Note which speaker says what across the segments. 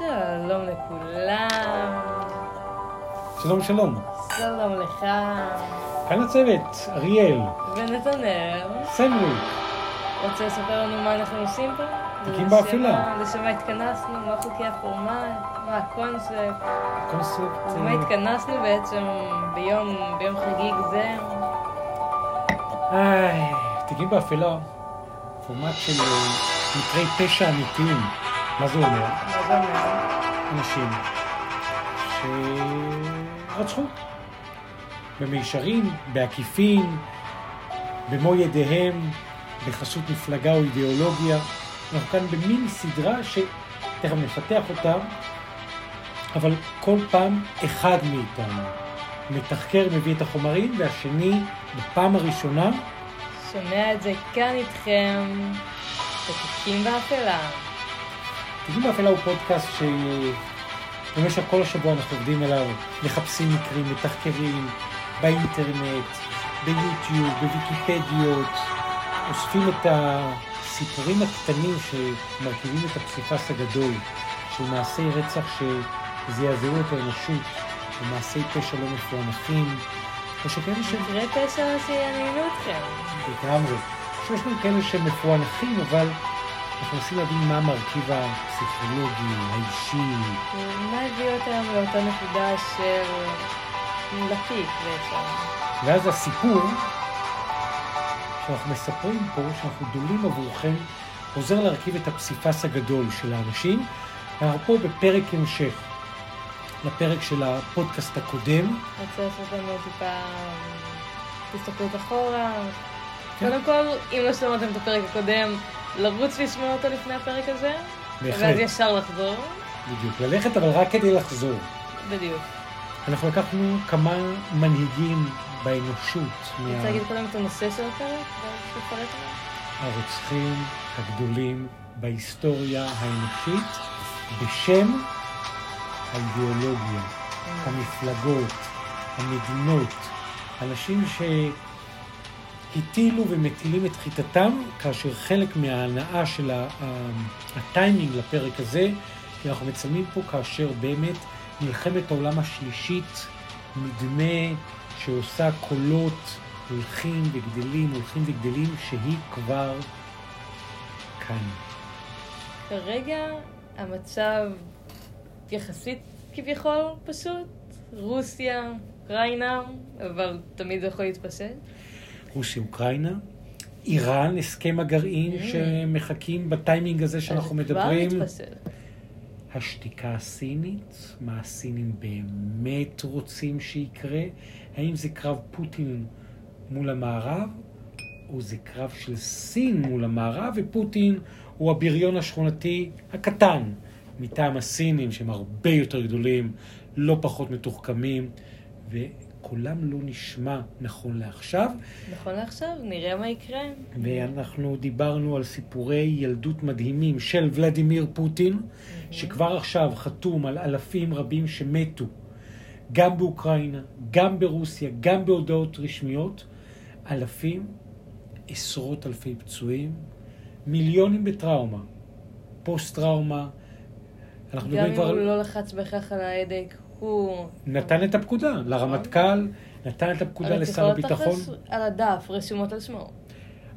Speaker 1: שלום לכולם.
Speaker 2: שלום, שלום.
Speaker 1: שלום לך.
Speaker 2: כאן הצוות, אריאל,
Speaker 1: ונתנאל.
Speaker 2: סמרי.
Speaker 1: רוצה לספר לנו מה אנחנו עושים פה?
Speaker 2: תיקים באפלה.
Speaker 1: מה- לשם מה התכנסנו? מה חוקי הפורמט? מה הקונספט?
Speaker 2: קונספט...
Speaker 1: ומה
Speaker 2: אה,
Speaker 1: התכנסנו בעצם ביום, ביום חגיג זה?
Speaker 2: איי, תיקים באפלה, פורמט של אה, מקרי פשע אמיתיים. מה זה אומר?
Speaker 1: זה אומר?
Speaker 2: אנשים שרצחו. במישרין, בעקיפין, במו ידיהם, בחסות מפלגה או אידיאולוגיה. אנחנו כאן במין סדרה שתכף נפתח אותה, אבל כל פעם אחד מאיתנו מתחקר, מביא את החומרים, והשני, בפעם הראשונה,
Speaker 1: שומע את זה כאן איתכם, בתיקים באפלה.
Speaker 2: תיקים באפלה הוא פודקאסט שבמשך כל השבוע אנחנו עובדים עליו, מחפשים מקרים, מתחקרים, באינטרנט, ביוטיוב, בוויקיפדיות, אוספים את הסיפורים הקטנים שמרכיבים את הפסיפס הגדול של מעשי רצח שזעזעו את האנושות, ומעשי פשע לא מפוענחים, או שכאלה ש...
Speaker 1: מקרה פשע שיעניינו אתכם.
Speaker 2: לגמרי. שיש לנו כאלה שהם מפוענחים, אבל אנחנו מנסים להבין מה המרכיב הפסיכולוגי, האישי.
Speaker 1: מה הביא אותם לאותה נקודה של לתיק בעצם?
Speaker 2: ואז הסיפור שאנחנו מספרים פה, שאנחנו דולים עבורכם, עוזר להרכיב את הפסיפס הגדול של האנשים. אנחנו פה בפרק המשך לפרק של הפודקאסט הקודם.
Speaker 1: רוצה לעשות לנו טיפה הסתכלות אחורה.
Speaker 2: כן.
Speaker 1: קודם כל, אם לא שמעתם את הפרק הקודם, לרוץ לשמוע אותו לפני הפרק הזה, ואז
Speaker 2: בהחלט,
Speaker 1: ישר לחזור.
Speaker 2: בדיוק. ללכת, אבל רק כדי לחזור.
Speaker 1: בדיוק.
Speaker 2: אנחנו לקחנו כמה מנהיגים באנושות
Speaker 1: רוצה
Speaker 2: מה...
Speaker 1: להגיד קודם את הנושא של הפרק? ואז תפרט עליו?
Speaker 2: הרוצחים הגדולים בהיסטוריה האנושית בשם האידיאולוגיה, המפלגות, המדינות, אנשים שהטילו ומטילים את חיטתם, כאשר חלק מההנאה של הטיימינג לפרק הזה, כי אנחנו מצלמים פה כאשר באמת מלחמת העולם השלישית נדמה שעושה קולות הולכים וגדלים, הולכים וגדלים, שהיא כבר כאן.
Speaker 1: כרגע המצב יחסית כביכול פשוט. רוסיה, אוקראינה, אבל תמיד זה יכול להתפשט.
Speaker 2: רוסיה, אוקראינה, איראן, הסכם הגרעין
Speaker 1: Mm.
Speaker 2: שמחכים בטיימינג הזה שאנחנו מדברים. השתיקה הסינית, מה הסינים באמת רוצים שיקרה? האם זה קרב פוטין מול המערב, או זה קרב של סין מול המערב, ופוטין הוא הבריון השכונתי הקטן מטעם הסינים, שהם הרבה יותר גדולים, לא פחות מתוחכמים, וקולם לא נשמע נכון לעכשיו.
Speaker 1: נכון לעכשיו, נראה מה יקרה.
Speaker 2: ואנחנו דיברנו על סיפורי ילדות מדהימים של ולדימיר פוטין, שכבר עכשיו חתום על אלפים רבים שמתו, גם באוקראינה, גם ברוסיה, גם בהודעות רשמיות, אלפים, עשרות אלפי פצועים, מיליונים בטראומה, פוסט-טראומה. אנחנו
Speaker 1: גם אם
Speaker 2: כבר...
Speaker 1: הוא לא לחץ בהכרח על ההדק, הוא...
Speaker 2: נתן את הפקודה לרמטכ"ל, נתן את הפקודה לשר הביטחון.
Speaker 1: על הדף רשומות על שמו.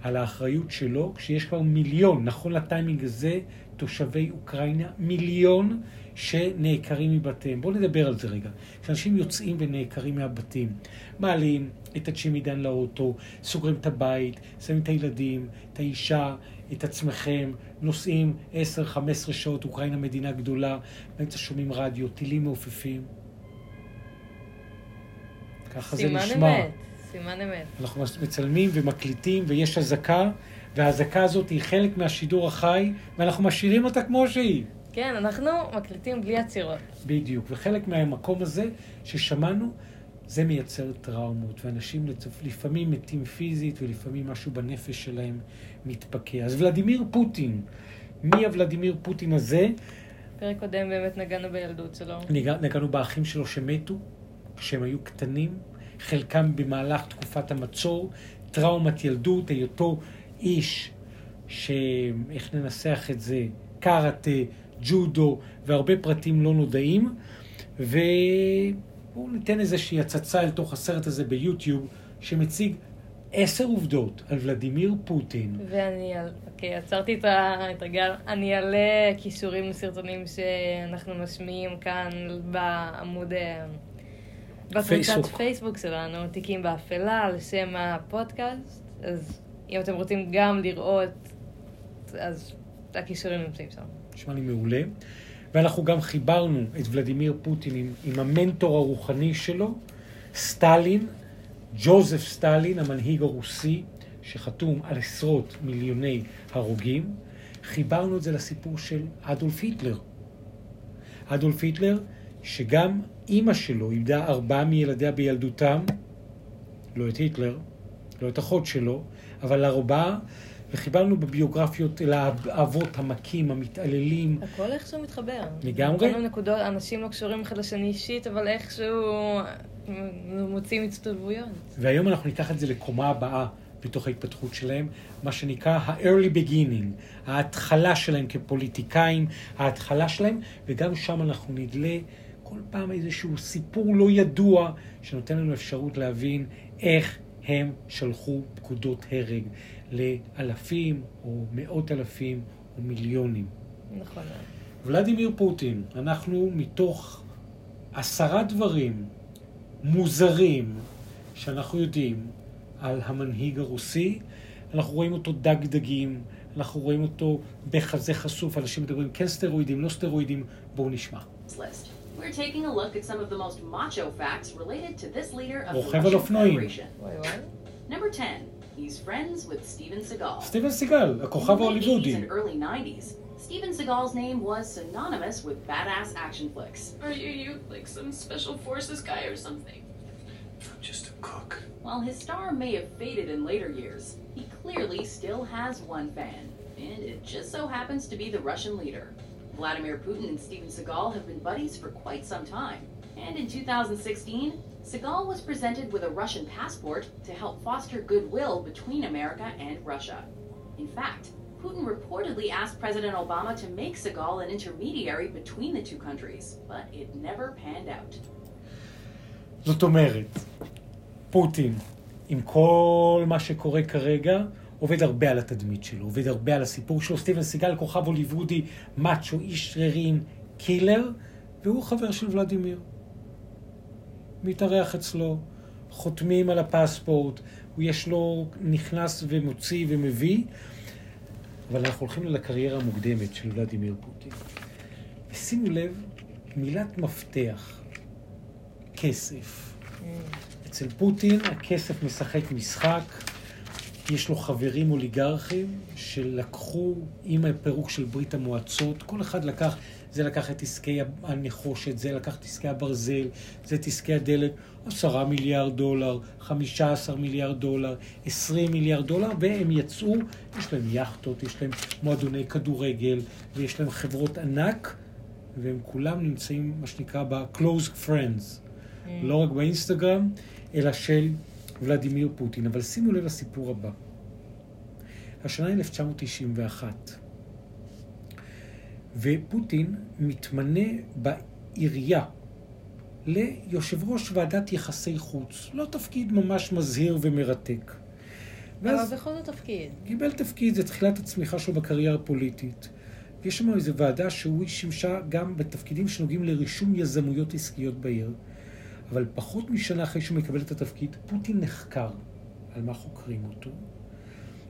Speaker 2: על האחריות שלו, כשיש כבר מיליון, נכון לטיימינג הזה, תושבי אוקראינה, מיליון שנעקרים מבתיהם. בואו נדבר על זה רגע. כשאנשים יוצאים ונעקרים מהבתים, מעלים את הצ'ימידן לאוטו, סוגרים את הבית, שמים את הילדים, את האישה, את עצמכם, נוסעים 10-15 שעות, אוקראינה מדינה גדולה, באמצע שומעים רדיו, טילים מעופפים. ככה זה
Speaker 1: סימן
Speaker 2: נשמע.
Speaker 1: אמת, סימן אמת.
Speaker 2: אנחנו מצלמים ומקליטים ויש אזעקה, והאזעקה הזאת היא חלק מהשידור החי, ואנחנו משאירים אותה כמו שהיא.
Speaker 1: כן, אנחנו מקליטים בלי עצירות.
Speaker 2: בדיוק. וחלק מהמקום הזה ששמענו, זה מייצר טראומות, ואנשים לפעמים מתים פיזית ולפעמים משהו בנפש שלהם מתפקע. אז ולדימיר פוטין, מי הוולדימיר פוטין הזה?
Speaker 1: פרק קודם באמת נגענו בילדות שלו.
Speaker 2: נגענו באחים שלו שמתו, כשהם היו קטנים, חלקם במהלך תקופת המצור, טראומת ילדות, היותו איש, שאיך ננסח את זה, קראטה, ג'ודו והרבה פרטים לא נודעים. ובואו ניתן איזושהי הצצה אל תוך הסרט הזה ביוטיוב, שמציג עשר עובדות על ולדימיר פוטין.
Speaker 1: ואני, אוקיי, עצרתי את הגל, אני אעלה קישורים לסרטונים שאנחנו משמיעים כאן בעמוד, אה, בקבוצת
Speaker 2: פייסבוק.
Speaker 1: שלנו, תיקים באפלה, על שם הפודקאסט, אז אם אתם רוצים גם לראות, אז הקישורים נמצאים שם.
Speaker 2: נשמע לי מעולה. ואנחנו גם חיברנו את ולדימיר פוטין עם, עם המנטור הרוחני שלו, סטלין, ג'וזף סטלין, המנהיג הרוסי, שחתום על עשרות מיליוני הרוגים. חיברנו את זה לסיפור של אדולף היטלר. אדולף היטלר, שגם אימא שלו איבדה ארבעה מילדיה בילדותם, לא את היטלר, לא את אחות שלו, אבל ארבעה, וחיברנו בביוגרפיות אל האבות המכים, המתעללים,
Speaker 1: הכל איכשהו מתחבר.
Speaker 2: לגמרי.
Speaker 1: כל הנקודות, אנשים לא קשורים אחד לשני אישית, אבל איכשהו מוצאים הצטלבויות.
Speaker 2: והיום אנחנו ניקח את זה לקומה הבאה בתוך ההתפתחות שלהם, מה שנקרא ה-early beginning, ההתחלה שלהם כפוליטיקאים, ההתחלה שלהם, וגם שם אנחנו נדלה כל פעם איזשהו סיפור לא ידוע, שנותן לנו אפשרות להבין איך הם שלחו פקודות הרג לאלפים או מאות אלפים או מיליונים.
Speaker 1: נכון.
Speaker 2: ולדימיר פוטין, אנחנו מתוך עשרה דברים מוזרים שאנחנו יודעים על המנהיג הרוסי, אנחנו רואים אותו דג דגים, אנחנו רואים אותו בחזה חשוף, אנשים מדברים כן סטרואידים, לא סטרואידים, בואו נשמע.
Speaker 3: list. We're taking a look at some of the most macho facts related to this leader of the
Speaker 2: רוכב על
Speaker 3: Russian
Speaker 2: אופנועים.
Speaker 3: Federation.
Speaker 1: וואי וואי.
Speaker 3: Number 10. He's friends with Steven Seagal.
Speaker 2: סטיבן סיגל, הכוכב
Speaker 3: the late 80s
Speaker 2: ההוליוודי.
Speaker 3: And early 90s, Steven Seagal's name was synonymous with badass action flicks.
Speaker 4: Are you you like some special forces guy or something?
Speaker 5: I'm just a cook.
Speaker 3: While his star may have faded in later years, he clearly still has one fan, and it just so happens to be the Russian leader. Vladimir Putin and Steven Seagal have been buddies for quite some time, and in 2016, Seagal was presented with a Russian passport to help foster goodwill between America and Russia. In fact, Putin reportedly asked President Obama to make Seagal an intermediary between the two countries, but it never panned out.
Speaker 2: זאת אומרת, פוטין, עם כל מה שקורה כרגע, עובד הרבה על התדמית שלו, עובד הרבה על הסיפור שלו. סטיבן סיגל, כוכב הוליוודי, מאצ'ו, איש שרירים, קילר, והוא חבר של ולדימיר. מתארח אצלו, חותמים על הפספורט, יש לו נכנס ומוציא ומביא, אבל אנחנו הולכים לקריירה המוקדמת של ולדימיר פוטין. ושימו לב, מילת מפתח, כסף. אצל פוטין הכסף משחק משחק, יש לו חברים אוליגרכים שלקחו עם הפירוק של ברית המועצות, כל אחד לקח, זה לקח את עסקי הנחושת, זה לקח את עסקי הברזל, זה את עסקי הדלק, עשרה מיליארד דולר, חמישה עשר מיליארד דולר, עשרים מיליארד דולר, והם יצאו, יש להם יכטות, יש להם מועדוני כדורגל, ויש להם חברות ענק, והם כולם נמצאים, מה שנקרא, ב-close friends. לא רק באינסטגרם, אלא של ולדימיר פוטין. אבל שימו לב לסיפור הבא. השנה היא 1991, ופוטין מתמנה בעירייה ליושב ראש ועדת יחסי חוץ. לא תפקיד ממש מזהיר ומרתק. ואז
Speaker 1: אבל בכל זאת תפקיד.
Speaker 2: קיבל תפקיד, זה תחילת הצמיחה שלו בקריירה הפוליטית. ויש שם איזו ועדה שהוא שימשה גם בתפקידים שנוגעים לרישום יזמויות עסקיות בעיר. אבל פחות משנה אחרי שהוא מקבל את התפקיד, פוטין נחקר על מה חוקרים אותו.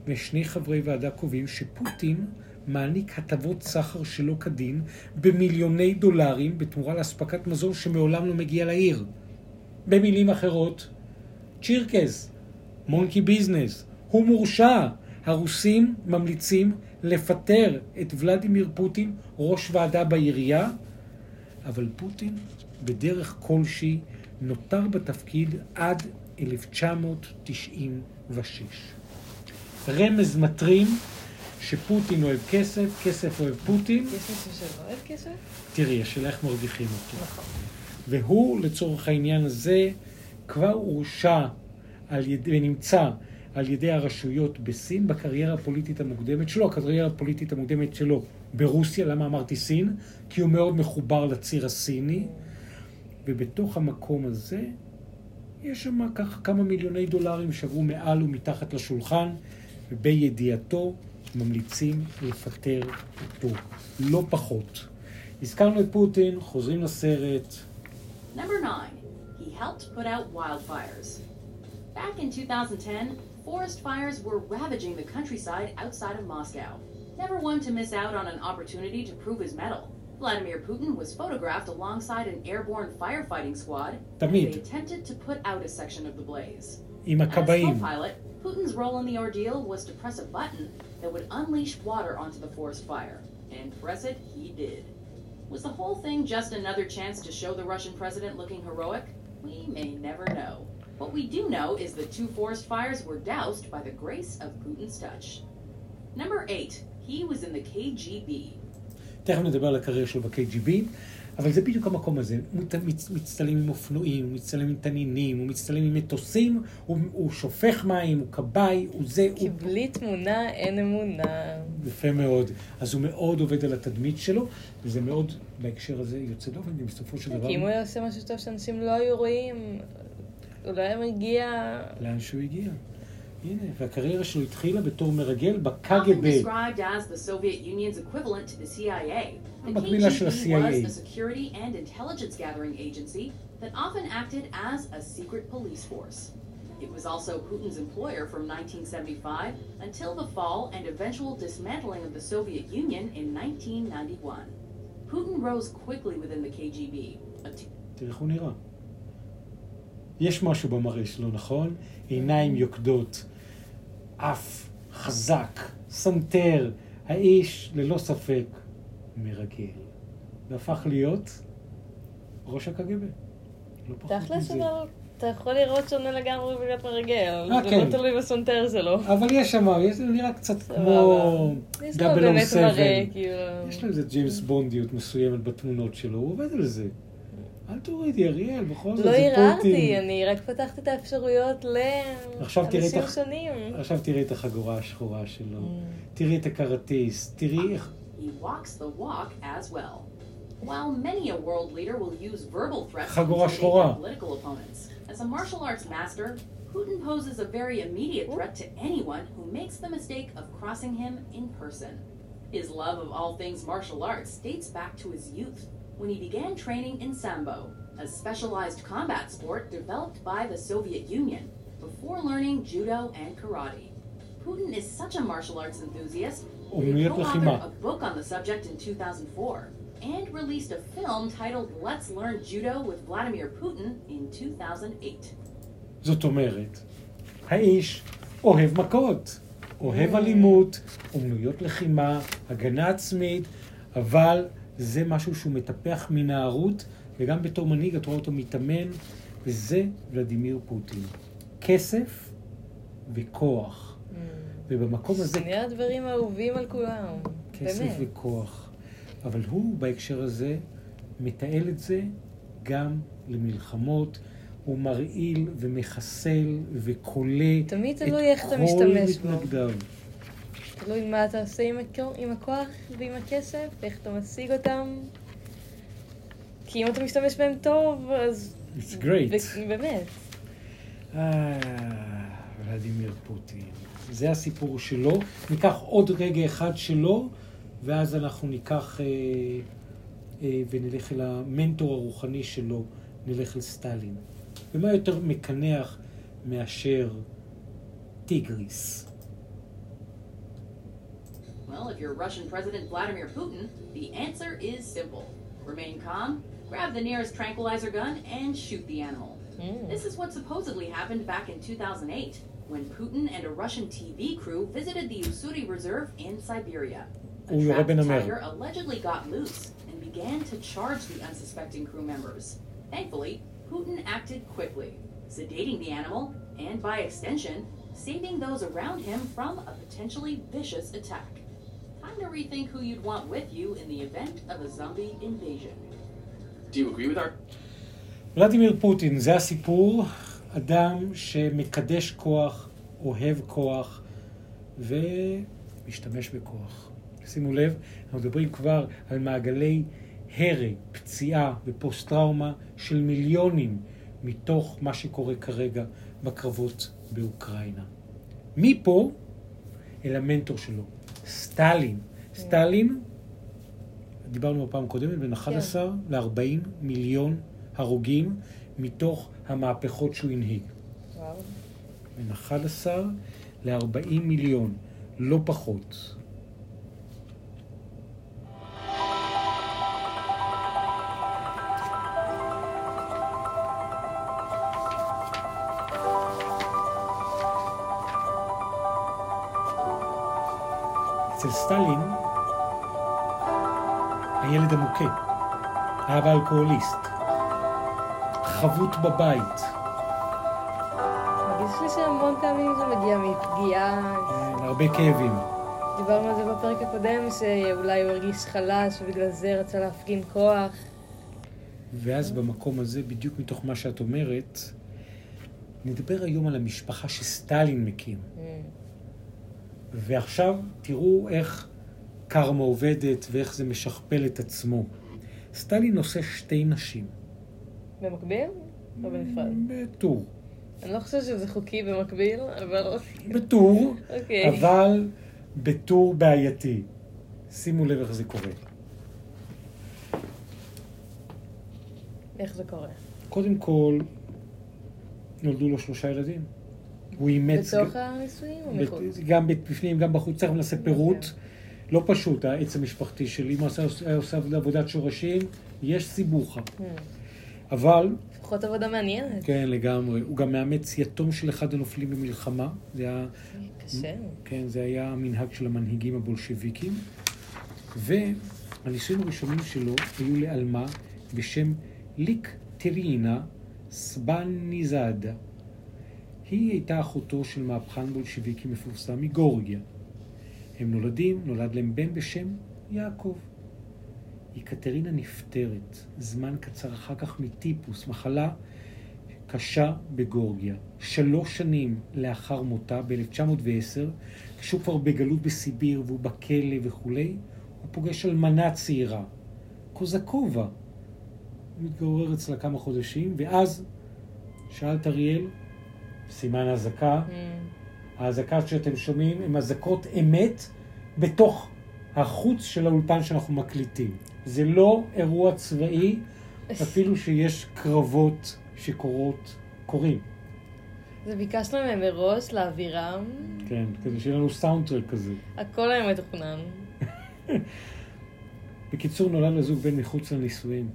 Speaker 2: ושני חברי ועדה קובעים שפוטין מעניק הטבות סחר שלא כדין במיליוני דולרים בתמורה לאספקת מזון שמעולם לא מגיע לעיר. במילים אחרות, צ'ירקס, מונקי ביזנס, הוא מורשע. הרוסים ממליצים לפטר את ולדימיר פוטין, ראש ועדה בעירייה, אבל פוטין, בדרך כלשהי, נותר בתפקיד עד 1996. רמז מטרים שפוטין אוהב כסף, כסף אוהב פוטין.
Speaker 1: מישהו שלא אוהב כסף?
Speaker 2: תראי, השאלה איך מרוויחים אותו.
Speaker 1: נכון.
Speaker 2: והוא, לצורך העניין הזה, כבר הורשע ונמצא על ידי הרשויות בסין בקריירה הפוליטית המוקדמת שלו, הקריירה הפוליטית המוקדמת שלו ברוסיה, למה אמרתי סין? כי הוא מאוד מחובר לציר הסיני, ובתוך המקום הזה יש שם ככה כמה מיליוני דולרים שעברו מעל ומתחת לשולחן, ובידיעתו ממליצים לפטר אותו, לא פחות. הזכרנו את פוטין, חוזרים לסרט.
Speaker 3: Number 9. He helped put out wildfires. Back in 2010, forest fires were ravaging the countryside outside of Moscow. Never one to miss out on an opportunity to prove his mettle. Vladimir Putin was photographed alongside an airborne firefighting squad. as
Speaker 2: תמיד.
Speaker 3: They attempted to put out a section of the blaze.
Speaker 2: עם
Speaker 3: As
Speaker 2: הכבאים.
Speaker 3: co-pilot, Putin's role in the ordeal was to press a button that would unleash water onto the forest fire. And press it he did. Was the whole thing just another chance to show the Russian president looking heroic? We may never know. What we do know is the two forest fires were doused by the grace of Putin's touch. Number 8. He was in the KGB.
Speaker 2: תכף נדבר על הקריירה שלו ב-KGB, אבל זה בדיוק המקום הזה. הוא מצ- מצטלם עם אופנועים, הוא מצטלם עם תנינים, הוא מצטלם עם מטוסים, הוא, הוא שופך מים, הוא כבאי, הוא זה,
Speaker 1: כי
Speaker 2: הוא...
Speaker 1: בלי תמונה אין אמונה.
Speaker 2: יפה מאוד. אז הוא מאוד עובד על התדמית שלו, וזה מאוד, בהקשר הזה, יוצא דופן, ובסופו של דבר,
Speaker 1: כי אם הוא היה עושה משהו טוב שאנשים לא היו רואים, אולי היה מגיע...
Speaker 2: לאן שהוא הגיע. הנה, והקריירה שלו התחילה בתור מרגל
Speaker 3: Often
Speaker 2: בקג"ב.
Speaker 3: described as the Soviet Union's equivalent to the CIA, the
Speaker 2: המקבילה של
Speaker 3: KGB
Speaker 2: ה-CIA.
Speaker 3: was a security and intelligence gathering agency that often acted as a secret police force. It was also Putin's employer from 1975 until the fall and eventual dismantling of the Soviet Union in 1991. Putin rose quickly within the KGB, a t-
Speaker 2: תראה איך הוא נראה. יש משהו במראה שלו, נכון? עיניים יוקדות, אף חזק, סנטר, האיש, ללא ספק, מרגל. והפך להיות ראש הקג"ב. לא פחות
Speaker 1: תכלס,
Speaker 2: מזה.
Speaker 1: אבל אתה יכול לראות שונה לגמרי ולהיות מרגל.
Speaker 2: אה,
Speaker 1: זה
Speaker 2: כן.
Speaker 1: לא תלוי בסונטר שלו.
Speaker 2: אבל יש שם, הוא נראה קצת. כמו 007.
Speaker 1: מראה, כאילו...
Speaker 2: יש לו איזה ג'יימס בונדיות מסוימת בתמונות שלו, הוא עובד על זה. אל תורידי, אריאל, בכל זאת,
Speaker 1: לא
Speaker 2: זה
Speaker 1: ערערתי,
Speaker 2: פוטין.
Speaker 1: אני רק פתחתי את האפשרויות
Speaker 2: עכשיו תראי את
Speaker 1: לאנשים
Speaker 2: הח-
Speaker 1: שונים.
Speaker 2: עכשיו תראי את החגורה השחורה שלו,
Speaker 1: Mm.
Speaker 2: תראי את הקראטיסט, תראי איך...
Speaker 3: he walks the walk as well. While many a world leader will use verbal threats to
Speaker 2: חגורה
Speaker 3: intimidate
Speaker 2: שחורה.
Speaker 3: their political opponents, as a martial arts master, Putin poses a very immediate threat to anyone who makes the mistake of crossing him in person. His love of all things martial arts dates back to his youth, when he began training in Sambo, a specialized combat sport developed by the Soviet Union, before learning judo and karate. Putin is such a martial arts enthusiast that he
Speaker 2: אומנויות לחימה.
Speaker 3: co-authored a book on the subject in 2004 and released a film titled Let's Learn Judo with Vladimir Putin in 2008.
Speaker 2: זאת אומרת, האיש אוהב מכות, אוהב
Speaker 1: Mm.
Speaker 2: אלימות, אומנויות לחימה, הגנה עצמית, אבל זה משהו שהוא מטפח מנערות, וגם בתור מנהיג את רואה אותו מתאמן, וזה ולדימיר פוטין. כסף וכוח.
Speaker 1: Mm.
Speaker 2: ובמקום הזה
Speaker 1: שני הדברים האהובים על כולם.
Speaker 2: כסף
Speaker 1: באמת.
Speaker 2: וכוח. אבל הוא בהקשר הזה מתעל את זה גם למלחמות. הוא מרעיל ומחסל וכולא
Speaker 1: תמיד
Speaker 2: את
Speaker 1: תלוי איך אתה
Speaker 2: כל
Speaker 1: משתמש בו. תלוי מה אתה עושה עם, הכ... עם הכוח ועם הכסף, איך אתה משיג אותם. כי אם אתה משתמש בהם טוב, אז...
Speaker 2: It's great.
Speaker 1: ו- באמת.
Speaker 2: אה, ולדימיר פוטין. זה הסיפור שלו. ניקח עוד רגע אחד שלו, ואז אנחנו ניקח אה, אה, ונלך אל המנטור הרוחני שלו, נלך לסטלין. ומה יותר מקנח מאשר טיגריס?
Speaker 3: Well, if you're Russian President Vladimir Putin, the answer is simple. Remain calm, grab the nearest tranquilizer gun, and shoot the animal.
Speaker 1: Mm.
Speaker 3: This is what supposedly happened back in 2008 when Putin and a Russian TV crew visited the Usuri Reserve in Siberia. A trapped tiger allegedly got loose and began to charge the unsuspecting crew members. Thankfully, Putin acted quickly, sedating the animal and, by extension, saving those around him from a potentially vicious attack. Time to rethink who you'd want with you in the event of a zombie invasion.
Speaker 5: Do you agree with our
Speaker 2: ולדימיר פוטין, זה הסיפור, אדם שמקדש כוח, אוהב כוח ומשתמש בכוח. שימו לב, אנחנו מדברים כבר על מעגלי הרג, פציעה ופוסט-טראומה של מיליונים מתוך מה שקורה כרגע בקרבות באוקראינה. מפה אל המנטור שלו, סטלין. סטלין, דיברנו בפעם הקודמת, בין 11 ל-40 מיליון הרוגים מתוך המהפכות שהוא הנהיג. בין 11 ל-40 מיליון, לא פחות. אצל סטלין, הילד המוכה, האבא אלכוהוליסט, חבוט בבית,
Speaker 1: מרגיש לי שהמון פעמים זה מגיע מפגיעה.
Speaker 2: כן, הרבה כאבים.
Speaker 1: דיברנו על זה בפרק הקודם, שאולי הוא הרגיש חלש ובגלל זה רצה להפגין כוח.
Speaker 2: ואז במקום הזה, בדיוק מתוך מה שאת אומרת, נדבר היום על המשפחה שסטלין מקים.
Speaker 1: Mm.
Speaker 2: ועכשיו תראו איך קרמה עובדת ואיך זה משכפל את עצמו. סטלין נושא שתי נשים.
Speaker 1: במקביל? או בנפרד?
Speaker 2: בטור.
Speaker 1: אני לא חושבת שזה חוקי במקביל, אבל...
Speaker 2: בטור,
Speaker 1: אוקיי.
Speaker 2: אבל בטור בעייתי. שימו לב איך זה קורה.
Speaker 1: איך זה קורה?
Speaker 2: קודם כל, נולדו לו שלושה ילדים. הוא אימץ...
Speaker 1: בתוך הנישואים או מחוץ?
Speaker 2: גם בפנים, גם בחוץ, תכף נעשה פירוט. לא פשוט, העץ המשפחתי שלי, אם הוא עושה עבודת שורשים, יש סיבוכה.
Speaker 1: Hmm.
Speaker 2: אבל,
Speaker 1: לפחות עבודה מעניינת.
Speaker 2: כן, לגמרי, הוא גם מאמץ יתום של אחד הנופלים במלחמה. זה היה,
Speaker 1: קשה.
Speaker 2: כן, זה היה המנהג של המנהיגים הבולשביקים. והנישואים הראשונים שלו היו לעלמה בשם ליקטרינה סבניזאדה. היא הייתה אחותו של מהפכן בולשביקי מפורסם מגורגיה. הם נולדים, נולד להם בן בשם יעקב. יקטרינה נפטרת זמן קצר אחר כך מטיפוס, מחלה קשה בגורגיה. שלוש שנים לאחר מותה, ב-1910, כשהוא כבר בגלות בסיביר והוא בכלא וכולי, הוא פוגש אלמנה צעירה, קוזקובה. הוא מתגורר אצלה כמה חודשים, ואז שאלת אריאל, סימן אזעקה,
Speaker 1: Hmm.
Speaker 2: האזעקה שאתם שומעים הן אזעקות אמת בתוך החוץ של האולפן שאנחנו מקליטים. זה לא אירוע צבאי, אפילו שיש קרבות שקורות, קורים.
Speaker 1: זה ביקשנו מהם מראש להעבירם,
Speaker 2: כן, כדי שיהיה לנו סאונדטרק כזה.
Speaker 1: הכל היה מתוכנן.
Speaker 2: בקיצור, נולד לזוג בן מחוץ לנישואים.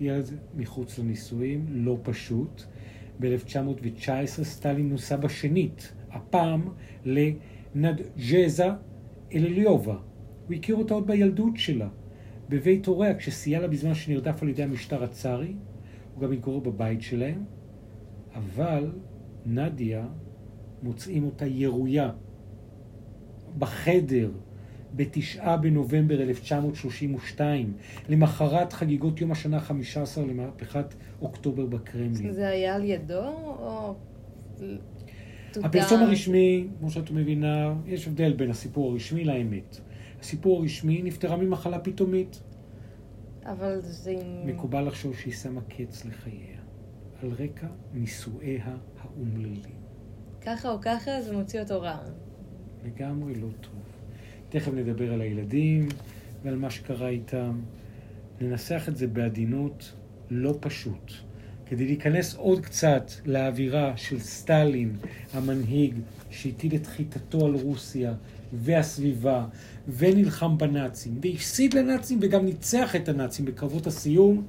Speaker 2: ילד מחוץ לנישואים, לא פשוט. ב-1919 סטלין נוסע בשנית, הפעם לנדג'זה אלליובה. הוא הכיר אותה עוד בילדות שלה, בבית הוריה, כשסייע לה בזמן שנרדף על ידי המשטר הצארי. הוא גם התגורר בבית שלהם, אבל נדיה, מוצאים אותה ירויה בחדר בתשעה בנובמבר 1932, למחרת חגיגות יום השנה ה-15 למהפכת אוקטובר בקרמלין.
Speaker 1: זה היה על ידו, או...
Speaker 2: הפרסום הרשמי, כמו שאת מבינה, יש הבדל בין הסיפור הרשמי לאמת. הסיפור הרשמי נפטרה ממחלה פתאומית.
Speaker 1: אבל זה.
Speaker 2: מקובל לחשוב שהיא שמה קץ לחייה, על רקע נישואיה האומללים.
Speaker 1: ככה או ככה זה מוציא אותו רע.
Speaker 2: לגמרי לא טוב. תכף נדבר על הילדים ועל מה שקרה איתם. ננסח את זה בעדינות לא פשוט. כדי להיכנס עוד קצת לאווירה של סטלין, המנהיג שהטיל את חיטתו על רוסיה והסביבה, ונלחם בנאצים, והפסיד לנאצים וגם ניצח את הנאצים בקרבות הסיום,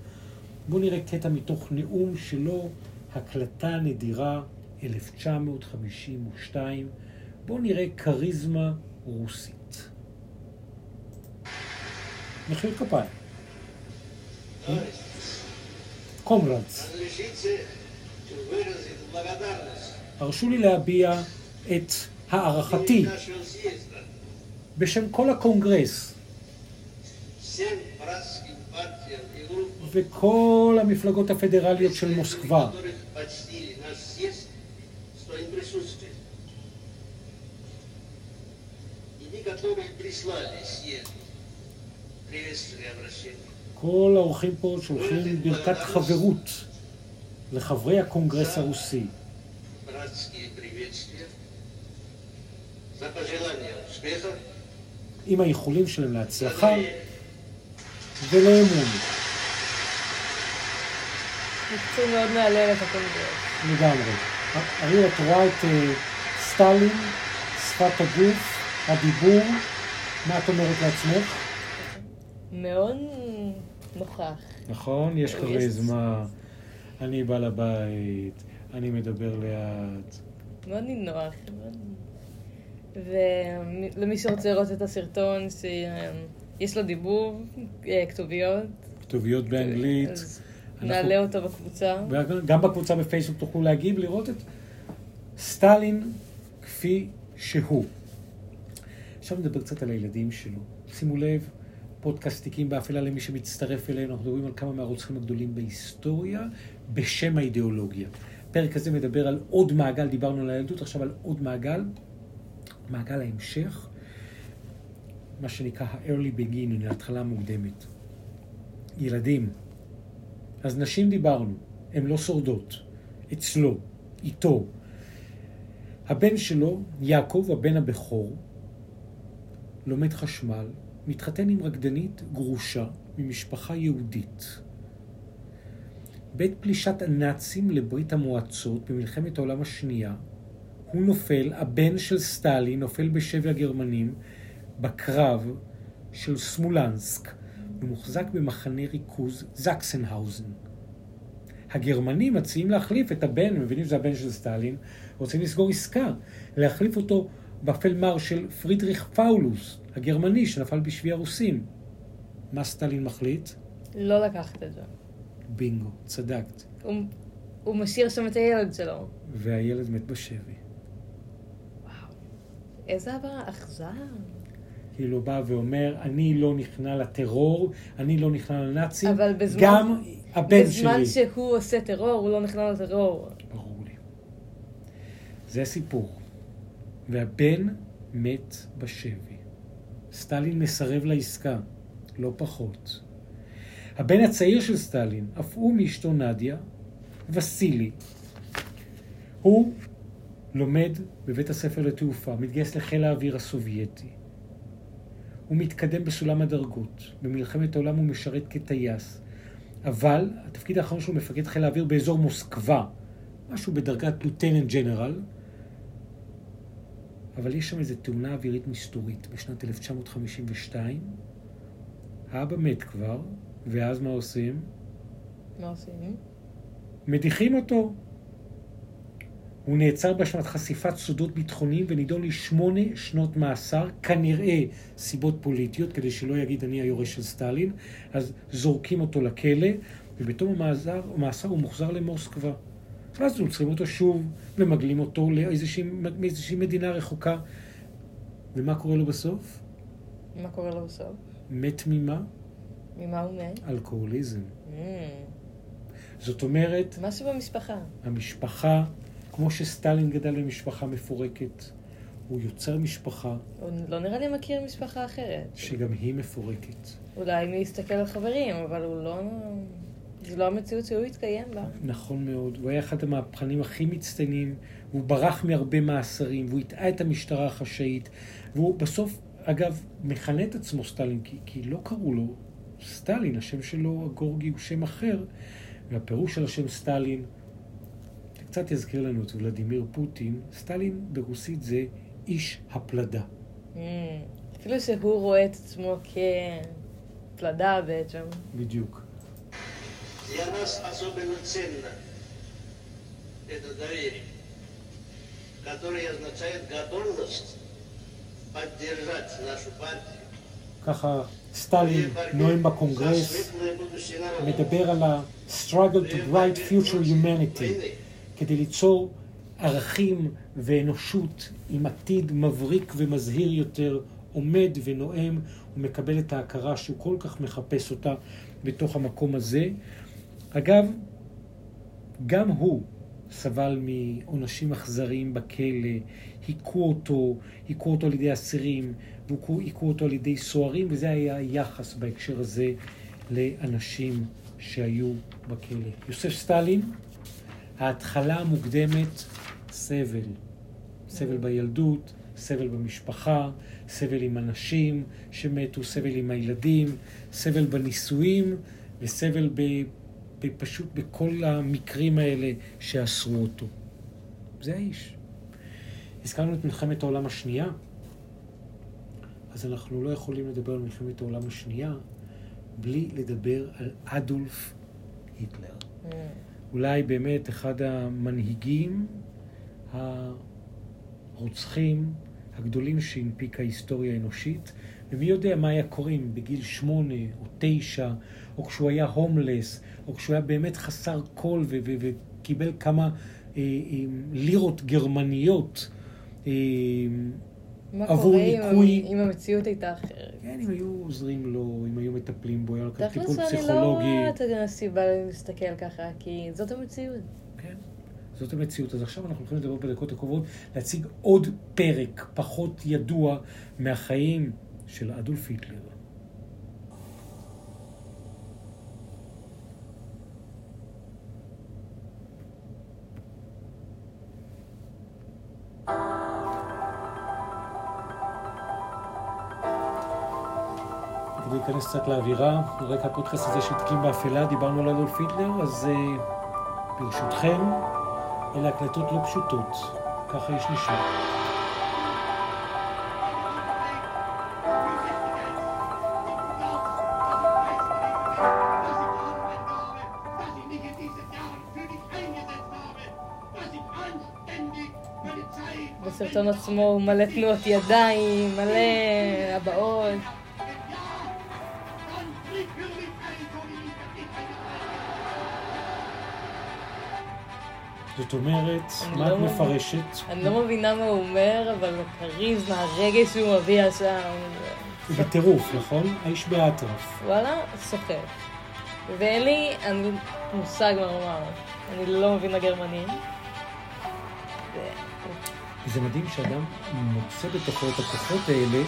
Speaker 2: בואו נראה קטע מתוך נאום שלו, הקלטה נדירה, 1952. בואו נראה כריזמה רוסית. מחיאות כפיים.
Speaker 6: קומרנץ.
Speaker 2: הרשו לי להביע את הערכתי בשם כל הקונגרס וכל המפלגות הפדרליות של מוסקבה
Speaker 6: которые прислали съезд
Speaker 2: כל האורחים פה שולחים ברכת חברות לחברי הקונגרס הרוסי. עם האיחולים שלהם להצלחה ולאמון.
Speaker 1: מקצוע מאוד מהלל את הקונגרס.
Speaker 2: לגמרי. אריה, את רואה את אה, סטלין, שפת הגוף, הדיבור, מה את אומרת לעצמך?
Speaker 1: מאוד נוכח.
Speaker 2: נכון? יש
Speaker 1: יש-
Speaker 2: כריזמה, אני בעל הבית, אני מדבר לאט.
Speaker 1: מאוד נינוח. ולמי שרוצה לראות את הסרטון, שיש לו דיבוב, אה, כתוביות.
Speaker 2: כתוביות באנגלית.
Speaker 1: אז
Speaker 2: אנחנו-
Speaker 1: נעלה אותו בקבוצה.
Speaker 2: גם בקבוצה בפייסבוק תוכלו להגיב, לראות את סטלין כפי שהוא. עכשיו נדבר קצת על הילדים שלו. שימו לב, פודקאסט תיקים באפלה למי שמצטרף אלינו, אנחנו מדברים על כמה מהרוצחים הגדולים בהיסטוריה בשם האידיאולוגיה. הפרק הזה מדבר על עוד מעגל, דיברנו על הילדות, עכשיו על עוד מעגל, מעגל ההמשך, מה שנקרא ה-early beginning, ההתחלה המוקדמת. ילדים, אז נשים דיברנו, הן לא שורדות. אצלו, איתו. הבן שלו, יעקב, הבן הבכור, לומד חשמל, מתחתן עם רקדנית גרושה ממשפחה יהודית. בעת פלישת הנאצים לברית המועצות במלחמת העולם השנייה, הוא נופל, הבן של סטלין נופל בשבי הגרמנים בקרב של סמולנסק, ומוחזק במחנה ריכוז זקסנהאוזן. הגרמנים מציעים להחליף את הבן, מבינים שזה הבן של סטלין, רוצים לסגור עסקה, להחליף אותו בפלמר של פרידריך פאולוס, הגרמני שנפל בשבי הרוסים. מה סטלין מחליט?
Speaker 1: לא לקחת את זה.
Speaker 2: בינגו, צדקת.
Speaker 1: הוא, הוא משאיר שם את הילד שלו.
Speaker 2: והילד מת בשבי.
Speaker 1: איזה אבא אכזר.
Speaker 2: כאילו בא ואומר, אני לא נכנע לטרור, אני לא נכנע לנאצים,
Speaker 1: אבל בזמן-
Speaker 2: גם הבן
Speaker 1: בזמן
Speaker 2: שלי.
Speaker 1: שהוא עושה טרור, הוא לא נכנע לטרור.
Speaker 2: ברור לי. זה הסיפור. והבן מת בשבי. סטלין מסרב לעסקה, לא פחות. הבן הצעיר של סטלין, אף הוא מאשתו נדיה, וסילי, הוא לומד בבית הספר לתעופה, מתגייס לחיל האוויר הסובייטי. הוא מתקדם בסולם הדרגות. במלחמת העולם הוא משרת כטייס. אבל התפקיד האחרון שלו מפקד חיל האוויר באזור מוסקבה, משהו בדרגת לוטננט ג'נרל, אבל יש שם איזו תאונה אווירית מסתורית בשנת 1952. האבא מת כבר, ואז מה עושים?
Speaker 1: מה עושים?
Speaker 2: מדיחים אותו. הוא נעצר באשמת חשיפת סודות ביטחוניים ונידון לשמונה שנות מאסר, כנראה סיבות פוליטיות, כדי שלא יגיד אני היורש של סטלין, אז זורקים אותו לכלא, ובתום המאסר, הוא מוחזר למוסקבה. ואז עוצרים אותו שוב, ומגלים אותו לאיזושהי מדינה רחוקה. ומה קורה לו בסוף?
Speaker 1: מה קורה לו בסוף?
Speaker 2: מת ממה?
Speaker 1: ממה הוא מת?
Speaker 2: אלכוהוליזם.
Speaker 1: Mm,
Speaker 2: זאת אומרת,
Speaker 1: משהו במשפחה.
Speaker 2: המשפחה, כמו שסטלין גדל במשפחה מפורקת, הוא יוצר משפחה
Speaker 1: הוא לא נראה לי מכיר משפחה אחרת.
Speaker 2: שגם היא מפורקת.
Speaker 1: אולי מי יסתכל על חברים, אבל הוא לא... זו לא המציאות שהוא התקיים בה.
Speaker 2: נכון מאוד. הוא היה אחד המהפכנים הכי מצטיינים, והוא ברח מהרבה מאסרים, והוא הטעה את המשטרה החשאית, והוא בסוף, אגב, מכנה את עצמו סטלין, כי, כי לא קראו לו סטלין, השם שלו, הגורגי, הוא שם אחר, והפירוש של השם סטלין, זה קצת יזכיר לנו את ולדימיר פוטין, סטלין ברוסית זה איש הפלדה.
Speaker 1: Mm, אפילו שהוא רואה את עצמו כפלדה בעצם.
Speaker 2: בדיוק.
Speaker 6: Для нас особенно ценно это доверие, которое означает готовность поддержать нашу партию
Speaker 2: ככה סטלין נואם בקונגרס, מדבר על ה-struggle to bright future humanity, כדי ליצור ערכים ואנושות עם עתיד מבריק ומזהיר יותר, עומד ונואם ומקבל את ההכרה שהוא כל כך מחפש אותה בתוך המקום הזה. אגב, גם הוא, סבל מעונשים אכזריים בכלא, היכו אותו, היכו אותו על ידי אסירים, והיכו אותו על ידי סוהרים, וזה היה היחס בהקשר הזה לאנשים שהיו בכלא. יוסף סטלין, ההתחלה המוקדמת, סבל. סבל בילדות, סבל במשפחה, סבל עם אנשים שמתו, סבל עם הילדים, סבל בנישואים וסבל ב, פשוט בכל המקרים האלה שאסרו אותו. זה האיש. הזכרנו את מלחמת העולם השנייה, אז אנחנו לא יכולים לדבר על מלחמת העולם השנייה בלי לדבר על אדולף היטלר.
Speaker 1: Mm.
Speaker 2: אולי באמת אחד המנהיגים הרוצחים הגדולים שהנפיקה ההיסטוריה האנושית, ומי יודע מה היה קורה אם בגיל שמונה או תשע, או כשהוא היה הומלס, או כשהוא היה באמת חסר ו- וקיבל כמה אה, אה, לירות גרמניות. אה,
Speaker 1: מה
Speaker 2: עבור
Speaker 1: קורה אם-
Speaker 2: ניקוי-
Speaker 1: אם המציאות הייתה אחרת?
Speaker 2: כן, אם היו עוזרים לו, אם היו מטפלים בו, היה לו טיפול
Speaker 1: תכלס אני לא
Speaker 2: פסיכולוגי.
Speaker 1: רואה את הסיבה להסתכל ככה, כי זאת המציאות.
Speaker 2: כן, זאת המציאות. אז עכשיו אנחנו הולכים לדבר בדקות הקרובות, להציג עוד פרק פחות ידוע מהחיים של אדולף היטלר. להיכנס קצת לאווירה, רקע הפודקאסט הזה של תיקים באפלה, דיברנו על אדולף היטלר, אז אה, ברשותכם, אלה הקלטות לא פשוטות, ככה יש נשמע.
Speaker 1: בסרטון עצמו הוא מלא תנועות ידיים, מלא הבעות.
Speaker 2: זאת אומרת,
Speaker 1: אני
Speaker 2: מה
Speaker 1: לא
Speaker 2: את. מפרשת?
Speaker 1: אני לא מבינה מה הוא אומר, אבל הכריזמה, הרגש שהוא מביא עכשיו,
Speaker 2: הוא בטירוף, נכון? האיש באטרף.
Speaker 1: וואלה, סוחר. ואין לי, לי מושג מה לומר. אני לא מבינה גרמנים.
Speaker 2: זה מדהים שאדם מוצא בתוכו את הכוחות האלה,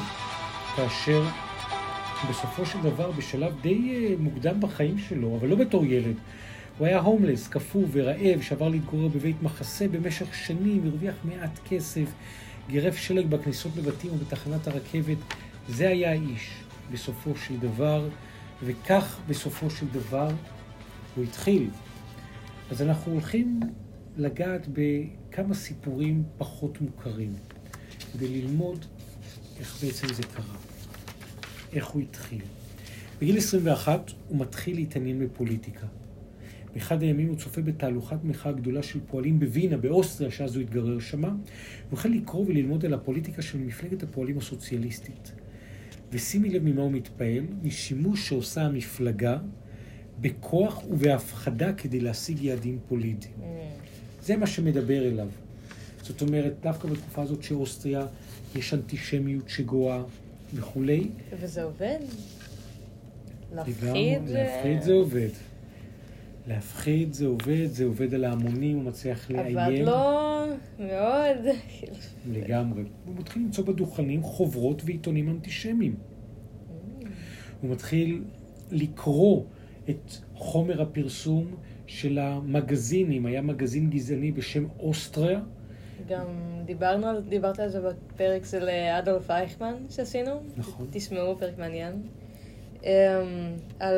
Speaker 2: כאשר בסופו של דבר, בשלב די אה, מוקדם בחיים שלו, אבל לא בתור ילד, הוא היה הומלס, קפוא ורעב, שעבר להתגורר בבית מחסה במשך שנים, הרוויח מעט כסף, גירף שלג בכניסות לבתים ובתחנת הרכבת. זה היה האיש, בסופו של דבר, וכך בסופו של דבר הוא התחיל. אז אנחנו הולכים לגעת בכמה סיפורים פחות מוכרים, כדי ללמוד איך בעצם זה קרה, איך הוא התחיל. בגיל 21 הוא מתחיל להתעניין בפוליטיקה. באחד הימים הוא צופה בתהלוכת מחאה גדולה של פועלים בווינה, באוסטריה, שאז הוא התגרר שמה. הוא החל לקרוא וללמוד על הפוליטיקה של מפלגת הפועלים הסוציאליסטית. ושימי לב ממה הוא מתפעל, משימוש שעושה המפלגה בכוח ובהפחדה כדי להשיג יעדים פוליטיים.
Speaker 1: Mm.
Speaker 2: זה מה שמדבר אליו. זאת אומרת, דווקא בתקופה הזאת שאוסטריה יש אנטישמיות שגואה וכולי,
Speaker 1: וזה עובד? להפחיד?
Speaker 2: להפחיד זה עובד. להפחיד זה עובד, זה עובד על ההמונים, הוא מצליח לאיים.
Speaker 1: עבד לו מאוד.
Speaker 2: לגמרי. הוא מתחיל למצוא בדוכנים חוברות ועיתונים אנטישמיים. הוא מתחיל לקרוא את חומר הפרסום של המגזינים. היה מגזין גזעני בשם אוסטריה.
Speaker 1: גם דיברנו על, דיברת על זה בפרק של אה, אדולף אייכמן שעשינו.
Speaker 2: נכון.
Speaker 1: תשמעו, פרק מעניין. אמ, על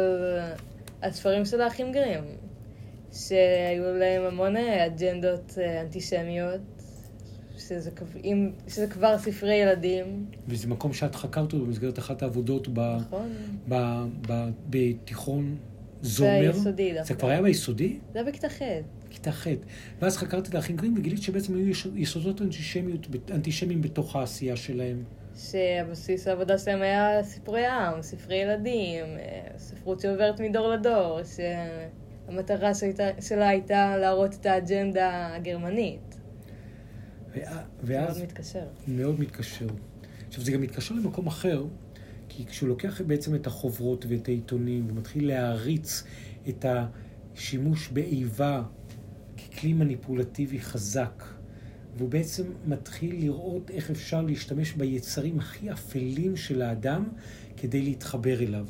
Speaker 1: הספרים של האחים גרים, שהיו להם המון אה, אג'נדות אה, אנטישמיות, שזה, אם- שזה כבר ספרי ילדים,
Speaker 2: וזה מקום שאת חקרת אותו במסגרת אחת העבודות ב,
Speaker 1: נכון?
Speaker 2: ב, ב, בתיכון זומר. זה
Speaker 1: דווקא.
Speaker 2: כבר היה ביסודי?
Speaker 1: זה היה בכיתה ח'.
Speaker 2: כיתה ח'. ואז חקרתי את האחים גרים וגילית שבעצם היו יסודות אנטישמיות, אנטישמיים בתוך העשייה שלהם.
Speaker 1: שהבסיס העבודה שלהם היה ספרי עם, ספרי ילדים, אה, ספרות שעוברת מדור לדור, שהמטרה שהייתה, שלה הייתה להראות את האג'נדה הגרמנית. זה מאוד
Speaker 2: ואז
Speaker 1: מתקשר.
Speaker 2: מאוד מתקשר. עכשיו, זה גם מתקשר למקום אחר, כי כשהוא לוקח בעצם את החוברות ואת העיתונים ומתחיל להעריץ את השימוש באיבה ככלי כלי מניפולטיבי חזק, והוא בעצם מתחיל לראות איך אפשר להשתמש ביצרים הכי אפלים של האדם כדי להתחבר אליו.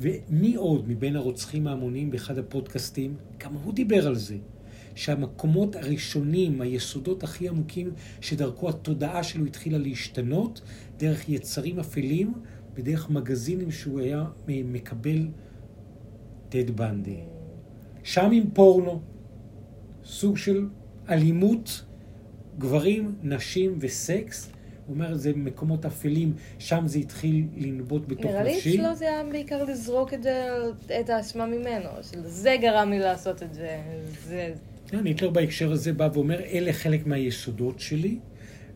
Speaker 2: ומי עוד מבין הרוצחים ההמוניים באחד הפודקאסטים, גם הוא דיבר על זה, שהמקומות הראשונים, היסודות הכי עמוקים שדרכו התודעה שלו התחילה להשתנות, דרך יצרים אפלים ודרך מגזינים שהוא היה מקבל טד בנדי. שם עם פורנו, סוג של אלימות, גברים, נשים וסקס. הוא אומר, זה מקומות אפלים, שם זה התחיל לנבוט בתוך
Speaker 1: נראה לי. אצלו זה היה בעיקר לזרוק את זה, את האשמה ממנו. של זה גרם לי לעשות את זה. זה...
Speaker 2: כן, היטלר בהקשר הזה בא ואומר, אלה חלק מהיסודות שלי,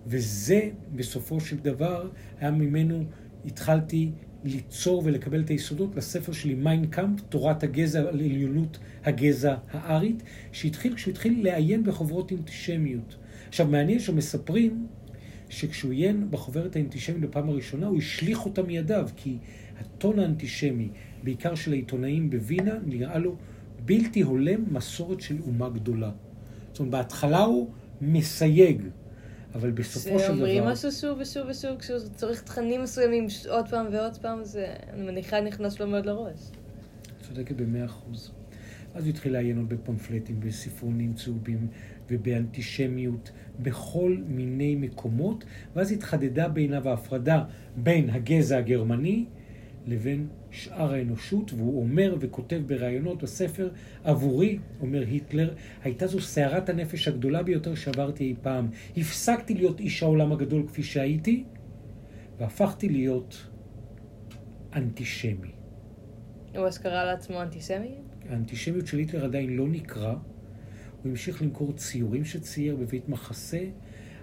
Speaker 2: וזה בסופו של דבר היה ממנו, התחלתי ליצור ולקבל את היסודות לספר שלי, מיינקאמפ, תורת הגזע על עליונות הגזע הארית, שהתחיל כשהוא התחיל לעיין בחוברות אנטישמיות. עכשיו, מעניין שמספרים שכשהוא עיין בחוברת האנטישמית בפעם הראשונה, הוא השליך אותה מידיו, כי הטון האנטישמי, בעיקר של העיתונאים בווינה, נראה לו בלתי הולם מסורת של אומה גדולה. זאת אומרת, בהתחלה הוא מסייג, אבל בסופו של
Speaker 1: שאומרים
Speaker 2: דבר...
Speaker 1: משהו שוב ושוב ושוב, כשהוא צריך תכנים מסוימים עוד פעם ועוד פעם, זה, אני מניחה, נכנס לו מאוד לראש.
Speaker 2: צודקת במאה אחוז. אז הוא התחיל לעיין עוד בפמפלטים, בספרונים צהובים ובאנטישמיות, בכל מיני מקומות, ואז התחדדה בעיניו ההפרדה בין הגזע הגרמני לבין שאר האנושות, והוא אומר וכותב בראיונות בספר, עבורי, אומר היטלר, הייתה זו סערת הנפש הגדולה ביותר שעברתי אי פעם. הפסקתי להיות איש העולם הגדול כפי שהייתי, והפכתי להיות אנטישמי.
Speaker 1: הוא אז קרא לעצמו אנטיסמי?
Speaker 2: האנטישמיות של היטלר עדיין לא נקרא. הוא המשיך למכור ציורים שצייר בבית מחסה,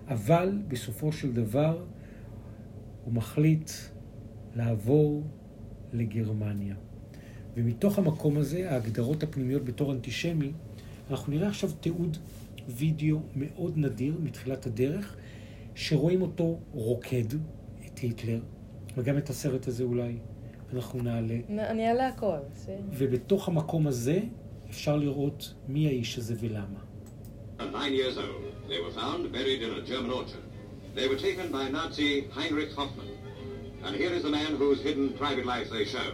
Speaker 2: אבל בסופו של דבר הוא מחליט לעבור לגרמניה. ומתוך המקום הזה, ההגדרות הפנימיות בתור אנטישמי, אנחנו נראה עכשיו תיעוד וידאו מאוד נדיר מתחילת הדרך, שרואים אותו רוקד את היטלר, וגם את הסרט הזה אולי אנחנו נעלה.
Speaker 1: אני אעלה הכל.
Speaker 2: ובתוך המקום הזה אפשר לראות מי האיש הזה ולמה.
Speaker 7: They were taken by Nazi Heinrich Hoffmann. And here is the man whose hidden private life they show.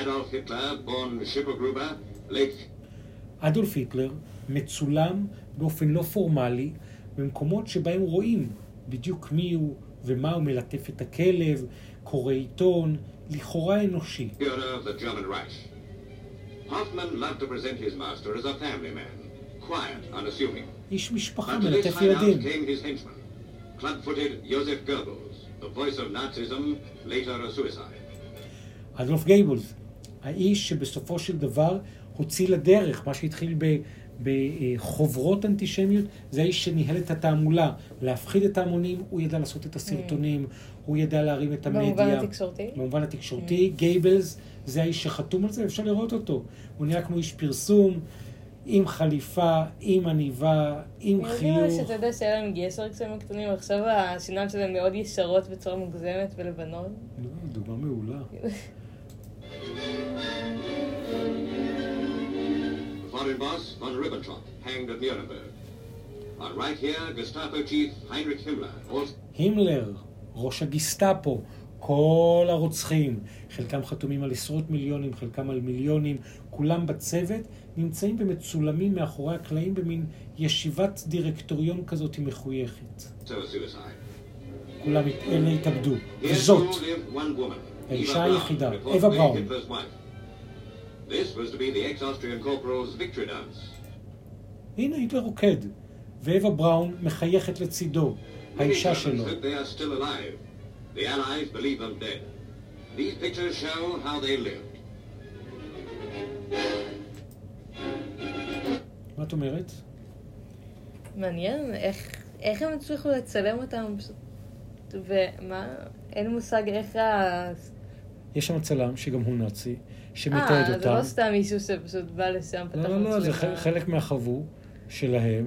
Speaker 7: Adolf Hitler, born Schippergruber, late
Speaker 2: אדולף היטלר מצולם באופן לא פורמלי במקומות שבהם רואים בדיוק מי הוא ומה הוא מלטף את הכלב, קורא עיתון, לכאורה אנושי.
Speaker 7: hero of the German Reich. Hoffmann loved to present his master as a family man, quiet, unassuming.
Speaker 2: איש משפחה, מלטף ילדים.
Speaker 7: came his henchman, club-footed Joseph Goebbels, the voice of Nazism, later a suicide.
Speaker 2: אדולף גייבלס, האיש שבסופו של דבר הוציא לדרך, מה שהתחיל ב- בחוברות אנטישמיות, זה האיש שניהל את התעמולה, להפחיד את ההמונים, הוא ידע לעשות את הסרטונים, הוא ידע להרים את המדיה.
Speaker 1: במובן התקשורתי?
Speaker 2: במובן התקשורתי, גייבלס זה האיש שחתום על זה, אפשר לראות אותו. הוא נראה כמו איש פרסום, עם חליפה, עם עניבה, עם
Speaker 1: אני
Speaker 2: חיוך.
Speaker 1: יודעת שאתה יודע שהיה להם גשר כשהם קטנים, עכשיו השיניים שלהם מאוד ישרות בצורה מוגזמת ולבנון.
Speaker 2: לא, דוגמה מעולה.
Speaker 7: Foreign boss von Ribbentrop, hanged at Nuremberg. On right here, Gestapo chief Heinrich Himmler, also
Speaker 2: הימלר, ראש הגסטאפו, כל הרוצחים, חלקם חתומים על עשרות מיליונים, חלקם על מיליונים, כולם בצוות, נמצאים ומצולמים מאחורי הקלעים במין ישיבת דירקטוריון כזאת מחויכת. כולם אלה התאבדו. וזאת, האישה היחידה, אווה בראון.
Speaker 7: This was to be the ex-Austrian corporal's victory dance.
Speaker 2: הנה היטלר רוקד, ואווה בראון מחייכת לצידו, האישה שלו.
Speaker 7: think they are still alive. The Allies believe them dead. These pictures show how they lived.
Speaker 2: מה את אומרת?
Speaker 1: מעניין, איך, איך הם הצליחו לצלם אותם. ומה? אין מושג איך ה...
Speaker 2: יש שם צלם, שגם הוא נאצי, שמתעד
Speaker 1: אה, זה
Speaker 2: אותם.
Speaker 1: לא סתם מישהו שפשוט בא לשם, פתח
Speaker 2: לא, לא, לא, זה
Speaker 1: מצלמה.
Speaker 2: חלק מהחבו שלהם,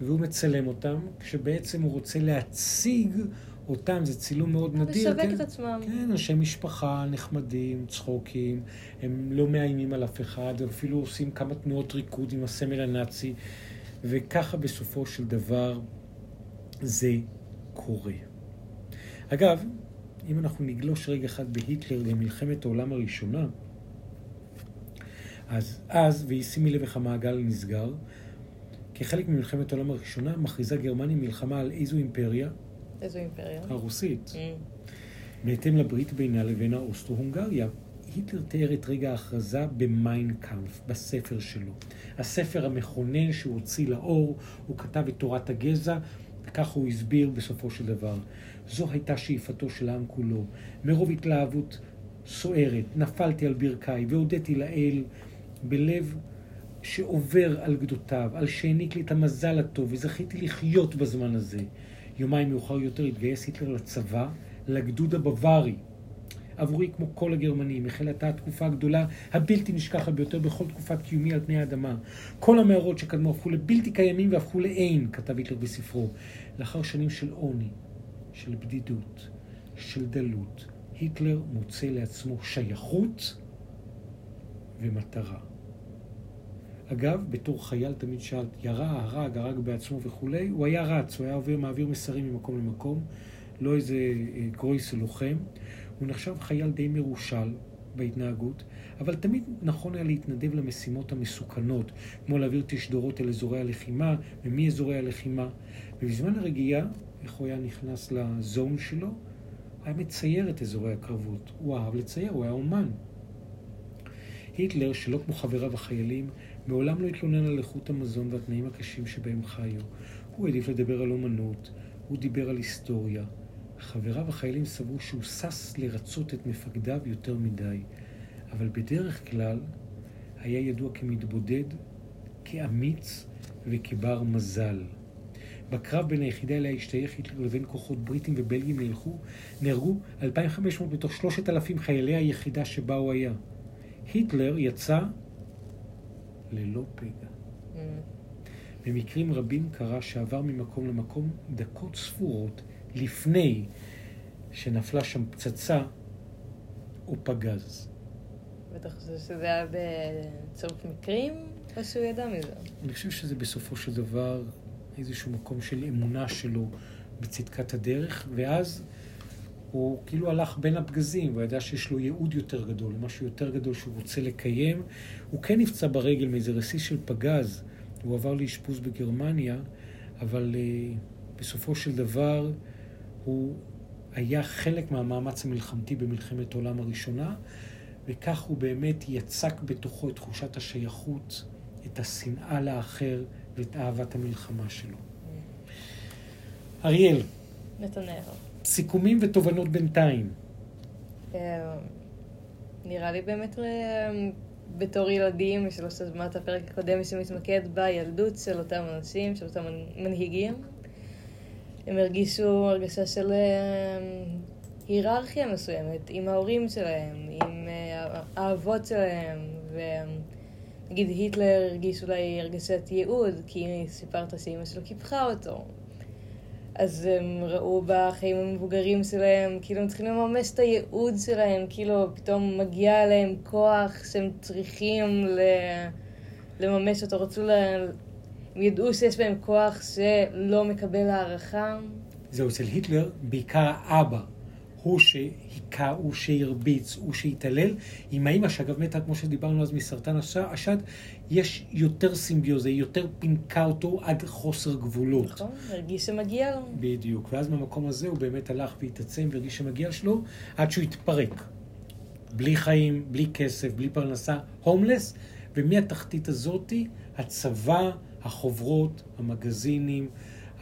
Speaker 2: והוא מצלם אותם, כשבעצם הוא רוצה להציג אותם, זה צילום מאוד נדיר.
Speaker 1: לשווק
Speaker 2: כן?
Speaker 1: את עצמם.
Speaker 2: כן, אנשי משפחה נחמדים, צחוקים, הם לא מאיימים על אף אחד, הם אפילו עושים כמה תנועות ריקוד עם הסמל הנאצי. וככה בסופו של דבר זה קורה. אגב, אם אנחנו נגלוש רגע אחד בהיטלר למלחמת העולם הראשונה, אז אז, וישימי לב איך המעגל נסגר, כחלק ממלחמת העולם הראשונה, מכריזה גרמניה מלחמה על איזו אימפריה?
Speaker 1: איזו אימפריה?
Speaker 2: הרוסית.
Speaker 1: Mm.
Speaker 2: בהתאם לברית בינה לבין האוסטרו-הונגריה. היטלר תיאר את רגע ההכרזה במיינקאמפ, בספר שלו. הספר המכונן שהוא הוציא לאור, הוא כתב את תורת הגזע, וכך הוא הסביר בסופו של דבר. זו הייתה שאיפתו של העם כולו. מרוב התלהבות סוערת, נפלתי על ברכיי והודיתי לאל בלב שעובר על גדותיו, על שהעניק לי את המזל הטוב, וזכיתי לחיות בזמן הזה. יומיים מאוחר יותר התגייס היטלר לצבא, לגדוד הבווארי. עבורי, כמו כל הגרמנים, החלה הייתה התקופה הגדולה, הבלתי נשכחת ביותר בכל תקופת קיומי על פני האדמה. כל המערות שקדמו הפכו לבלתי קיימים והפכו לאין, כתב היטלר בספרו. לאחר שנים של עוני, של בדידות, של דלות, היטלר מוצא לעצמו שייכות ומטרה. אגב, בתור חייל תמיד שאל, ירה, הרג, הרג בעצמו וכולי, הוא היה רץ, הוא היה עובר, מעביר מסרים ממקום למקום, לא איזה אה, גרויס לוחם. הוא נחשב חייל די מרושל בהתנהגות, אבל תמיד נכון היה להתנדב למשימות המסוכנות, כמו להעביר תשדורות אל אזורי הלחימה ומאזורי הלחימה. ובזמן הרגיעה, איך הוא היה נכנס לזון שלו? היה מצייר את אזורי הקרבות. הוא אהב לצייר, הוא היה אומן. היטלר, שלא כמו חבריו החיילים, מעולם לא התלונן על איכות המזון והתנאים הקשים שבהם חיו. הוא העדיף לדבר על אומנות, הוא דיבר על היסטוריה. חבריו החיילים סברו שהוא שש לרצות את מפקדיו יותר מדי, אבל בדרך כלל היה ידוע כמתבודד, כאמיץ וכבר מזל. בקרב בין היחידה אליה השתייך היטלר לבין כוחות בריטים ובלגים נהלכו, נהרגו 2,500 מתוך 3,000 חיילי היחידה שבה הוא היה. היטלר יצא ללא פגע.
Speaker 1: Mm.
Speaker 2: במקרים רבים קרה שעבר ממקום למקום דקות ספורות לפני שנפלה שם פצצה או פגז.
Speaker 1: בטח זה- שזה היה בצירוף מקרים, או שהוא ידע מזה.
Speaker 2: אני חושב שזה בסופו של דבר איזשהו מקום של אמונה שלו בצדקת הדרך, ואז הוא כאילו הלך בין הפגזים, והוא ידע שיש לו ייעוד יותר גדול, משהו יותר גדול שהוא רוצה לקיים. הוא כן נפצע ברגל מאיזה רסיס של פגז, הוא עבר לאשפוז בגרמניה, אבל uh, בסופו של דבר הוא היה חלק מהמאמץ המלחמתי במלחמת העולם הראשונה, וכך הוא באמת יצק בתוכו את תחושת השייכות, את השנאה לאחר ואת אהבת המלחמה שלו. אריאל,
Speaker 1: נתנאל.
Speaker 2: סיכומים ותובנות בינתיים.
Speaker 1: אה, נראה לי באמת אה, בתור ילדים, קצת את הפרק הקודם שמתמקד בילדות של אותם אנשים, של אותם מנהיגים. הם הרגישו הרגשה של אה, היררכיה מסוימת עם ההורים שלהם, עם האבות שלהם, ונגיד היטלר הרגיש אולי הרגשת ייעוד, כי סיפרת שאימא שלו קיפחה אותו. אז הם ראו בחיים המבוגרים שלהם, כאילו הם צריכים לממש את הייעוד שלהם, כאילו פתאום מגיע להם כוח שהם צריכים ל... לממש אותו, רצו ל... הם ידעו שיש בהם כוח שלא מקבל הערכה.
Speaker 2: זהו, אצל היטלר בעיקר האבא. הוא שהיכה, הוא שהרביץ, הוא שהתעלל. עם האמא, שאגב מתה, כמו שדיברנו אז, מסרטן השד, יש יותר סימביוזה, היא יותר פינקה אותו עד חוסר גבולות.
Speaker 1: נכון, הרגיש שמגיע לו.
Speaker 2: בדיוק. ואז במקום הזה הוא באמת הלך והתעצם והרגיש שמגיע שלו, עד שהוא התפרק. בלי חיים, בלי כסף, בלי פרנסה, הומלס, ומהתחתית הזאתי, הצבא, החוברות, המגזינים,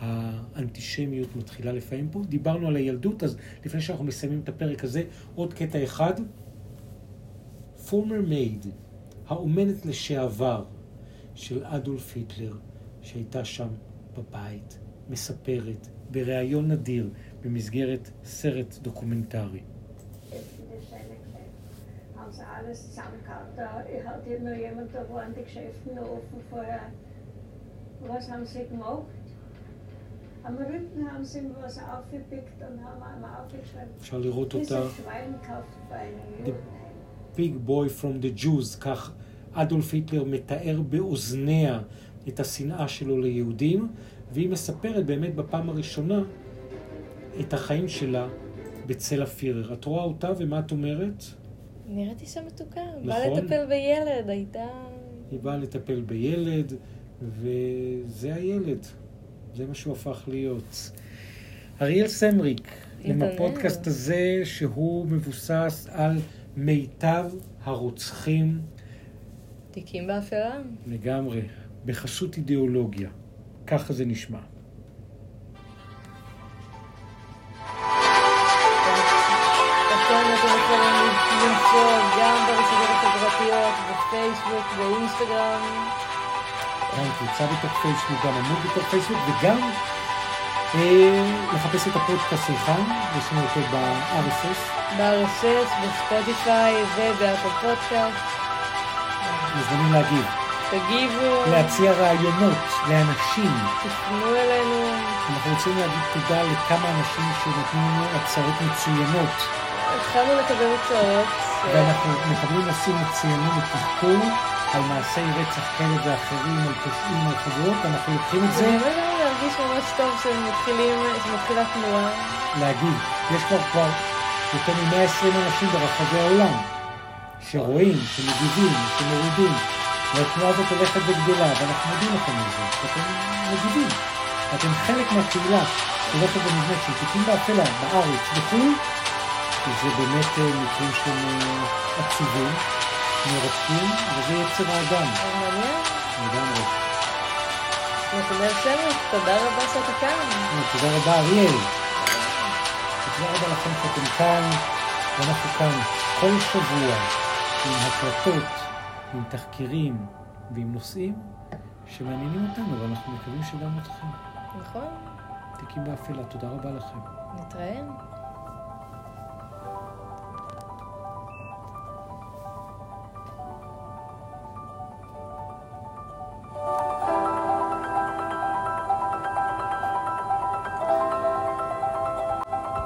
Speaker 2: האנטישמיות מתחילה לפעמים פה. דיברנו על הילדות, אז לפני שאנחנו מסיימים את הפרק הזה, עוד קטע אחד. former maid, האומנת לשעבר של אדולף היטלר, שהייתה שם בבית, מספרת, בריאיון נדיר, במסגרת סרט דוקומנטרי.
Speaker 8: offen vorher. Was haben sie gemacht?
Speaker 2: אפשר לראות אותה,
Speaker 8: Juden.
Speaker 2: Big Boy from the Jews, כך אדולף היטלר מתאר באוזניה את השנאה שלו ליהודים, והיא מספרת באמת בפעם הראשונה את החיים שלה בצל הפירר. את רואה אותה ומה את אומרת?
Speaker 1: נראית אישה מתוקה.
Speaker 2: נכון.
Speaker 1: באה לטפל בילד, הייתה...
Speaker 2: היא באה לטפל בילד, וזה הילד. זה מה שהוא הפך להיות. אריאל סמריק, עם. הפודקאסט הזה, שהוא מבוסס על מיטב הרוצחים
Speaker 1: תיקים באפלה.
Speaker 2: לגמרי, בחסות אידיאולוגיה. ככה זה נשמע.
Speaker 1: גם ברשתות החברתיות, בפייסבוק, באינסטגרם.
Speaker 2: גם קבוצה בתוך פייסבוק, גם עמוד בתוך פייסבוק, וגם אה, לחפש את הפודקאסט שלך, יש לנו אותו ב-RSS,
Speaker 1: ב-RSS, בספוטיפיי ובאפל פודקאסט.
Speaker 2: מוזמנים להגיב.
Speaker 1: תגיבו,
Speaker 2: להציע רעיונות לאנשים.
Speaker 1: תפנו אלינו.
Speaker 2: אנחנו רוצים להגיד תודה לכמה אנשים שנתנו לנו הצעות מצוינות,
Speaker 1: התחלנו לקבל הצעות.
Speaker 2: ואנחנו מקבלים נושאים מצוינים לתחקור על מעשי רצח כאלה ואחרים, על פושעים, על אנחנו לוקחים את
Speaker 1: זה
Speaker 2: זה
Speaker 1: באמת להרגיש ממש טוב שמתחילה תנועה.
Speaker 2: להגיד. יש כבר כבר יותר מ-120 אנשים ברחבי העולם שרואים, שמגיבים, שמורידים, והתנועה הזאת הולכת וגדלה, ואנחנו מודים לכם על זה, שאתם מגיבים. אתם חלק מהקהילה שהולכת ונבנית של תיקים באפלה, בארץ, בחו"ל, וזה באמת אה, מקרים שהם אה, מרתקים, וזה יצר האדם,
Speaker 1: מעניין.
Speaker 2: לגמרי.
Speaker 1: תודה רבה שאתה כאן.
Speaker 2: תודה רבה, אריאל. תודה רבה לכם שאתם כאן, ואנחנו כאן כל שבוע עם הקלטות, עם תחקירים ועם נושאים שמעניינים אותנו, ואנחנו מקווים שגם אתכם.
Speaker 1: נכון,
Speaker 2: תיקים באפלה, תודה רבה לכם.
Speaker 1: נתראה.